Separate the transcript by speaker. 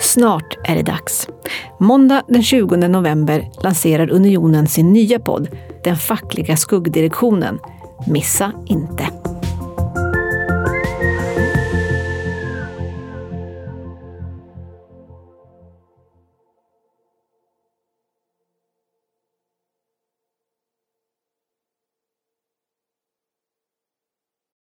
Speaker 1: Snart är det dags. Måndag den 20 november lanserar Unionen sin nya podd, Den fackliga skuggdirektionen. Missa inte!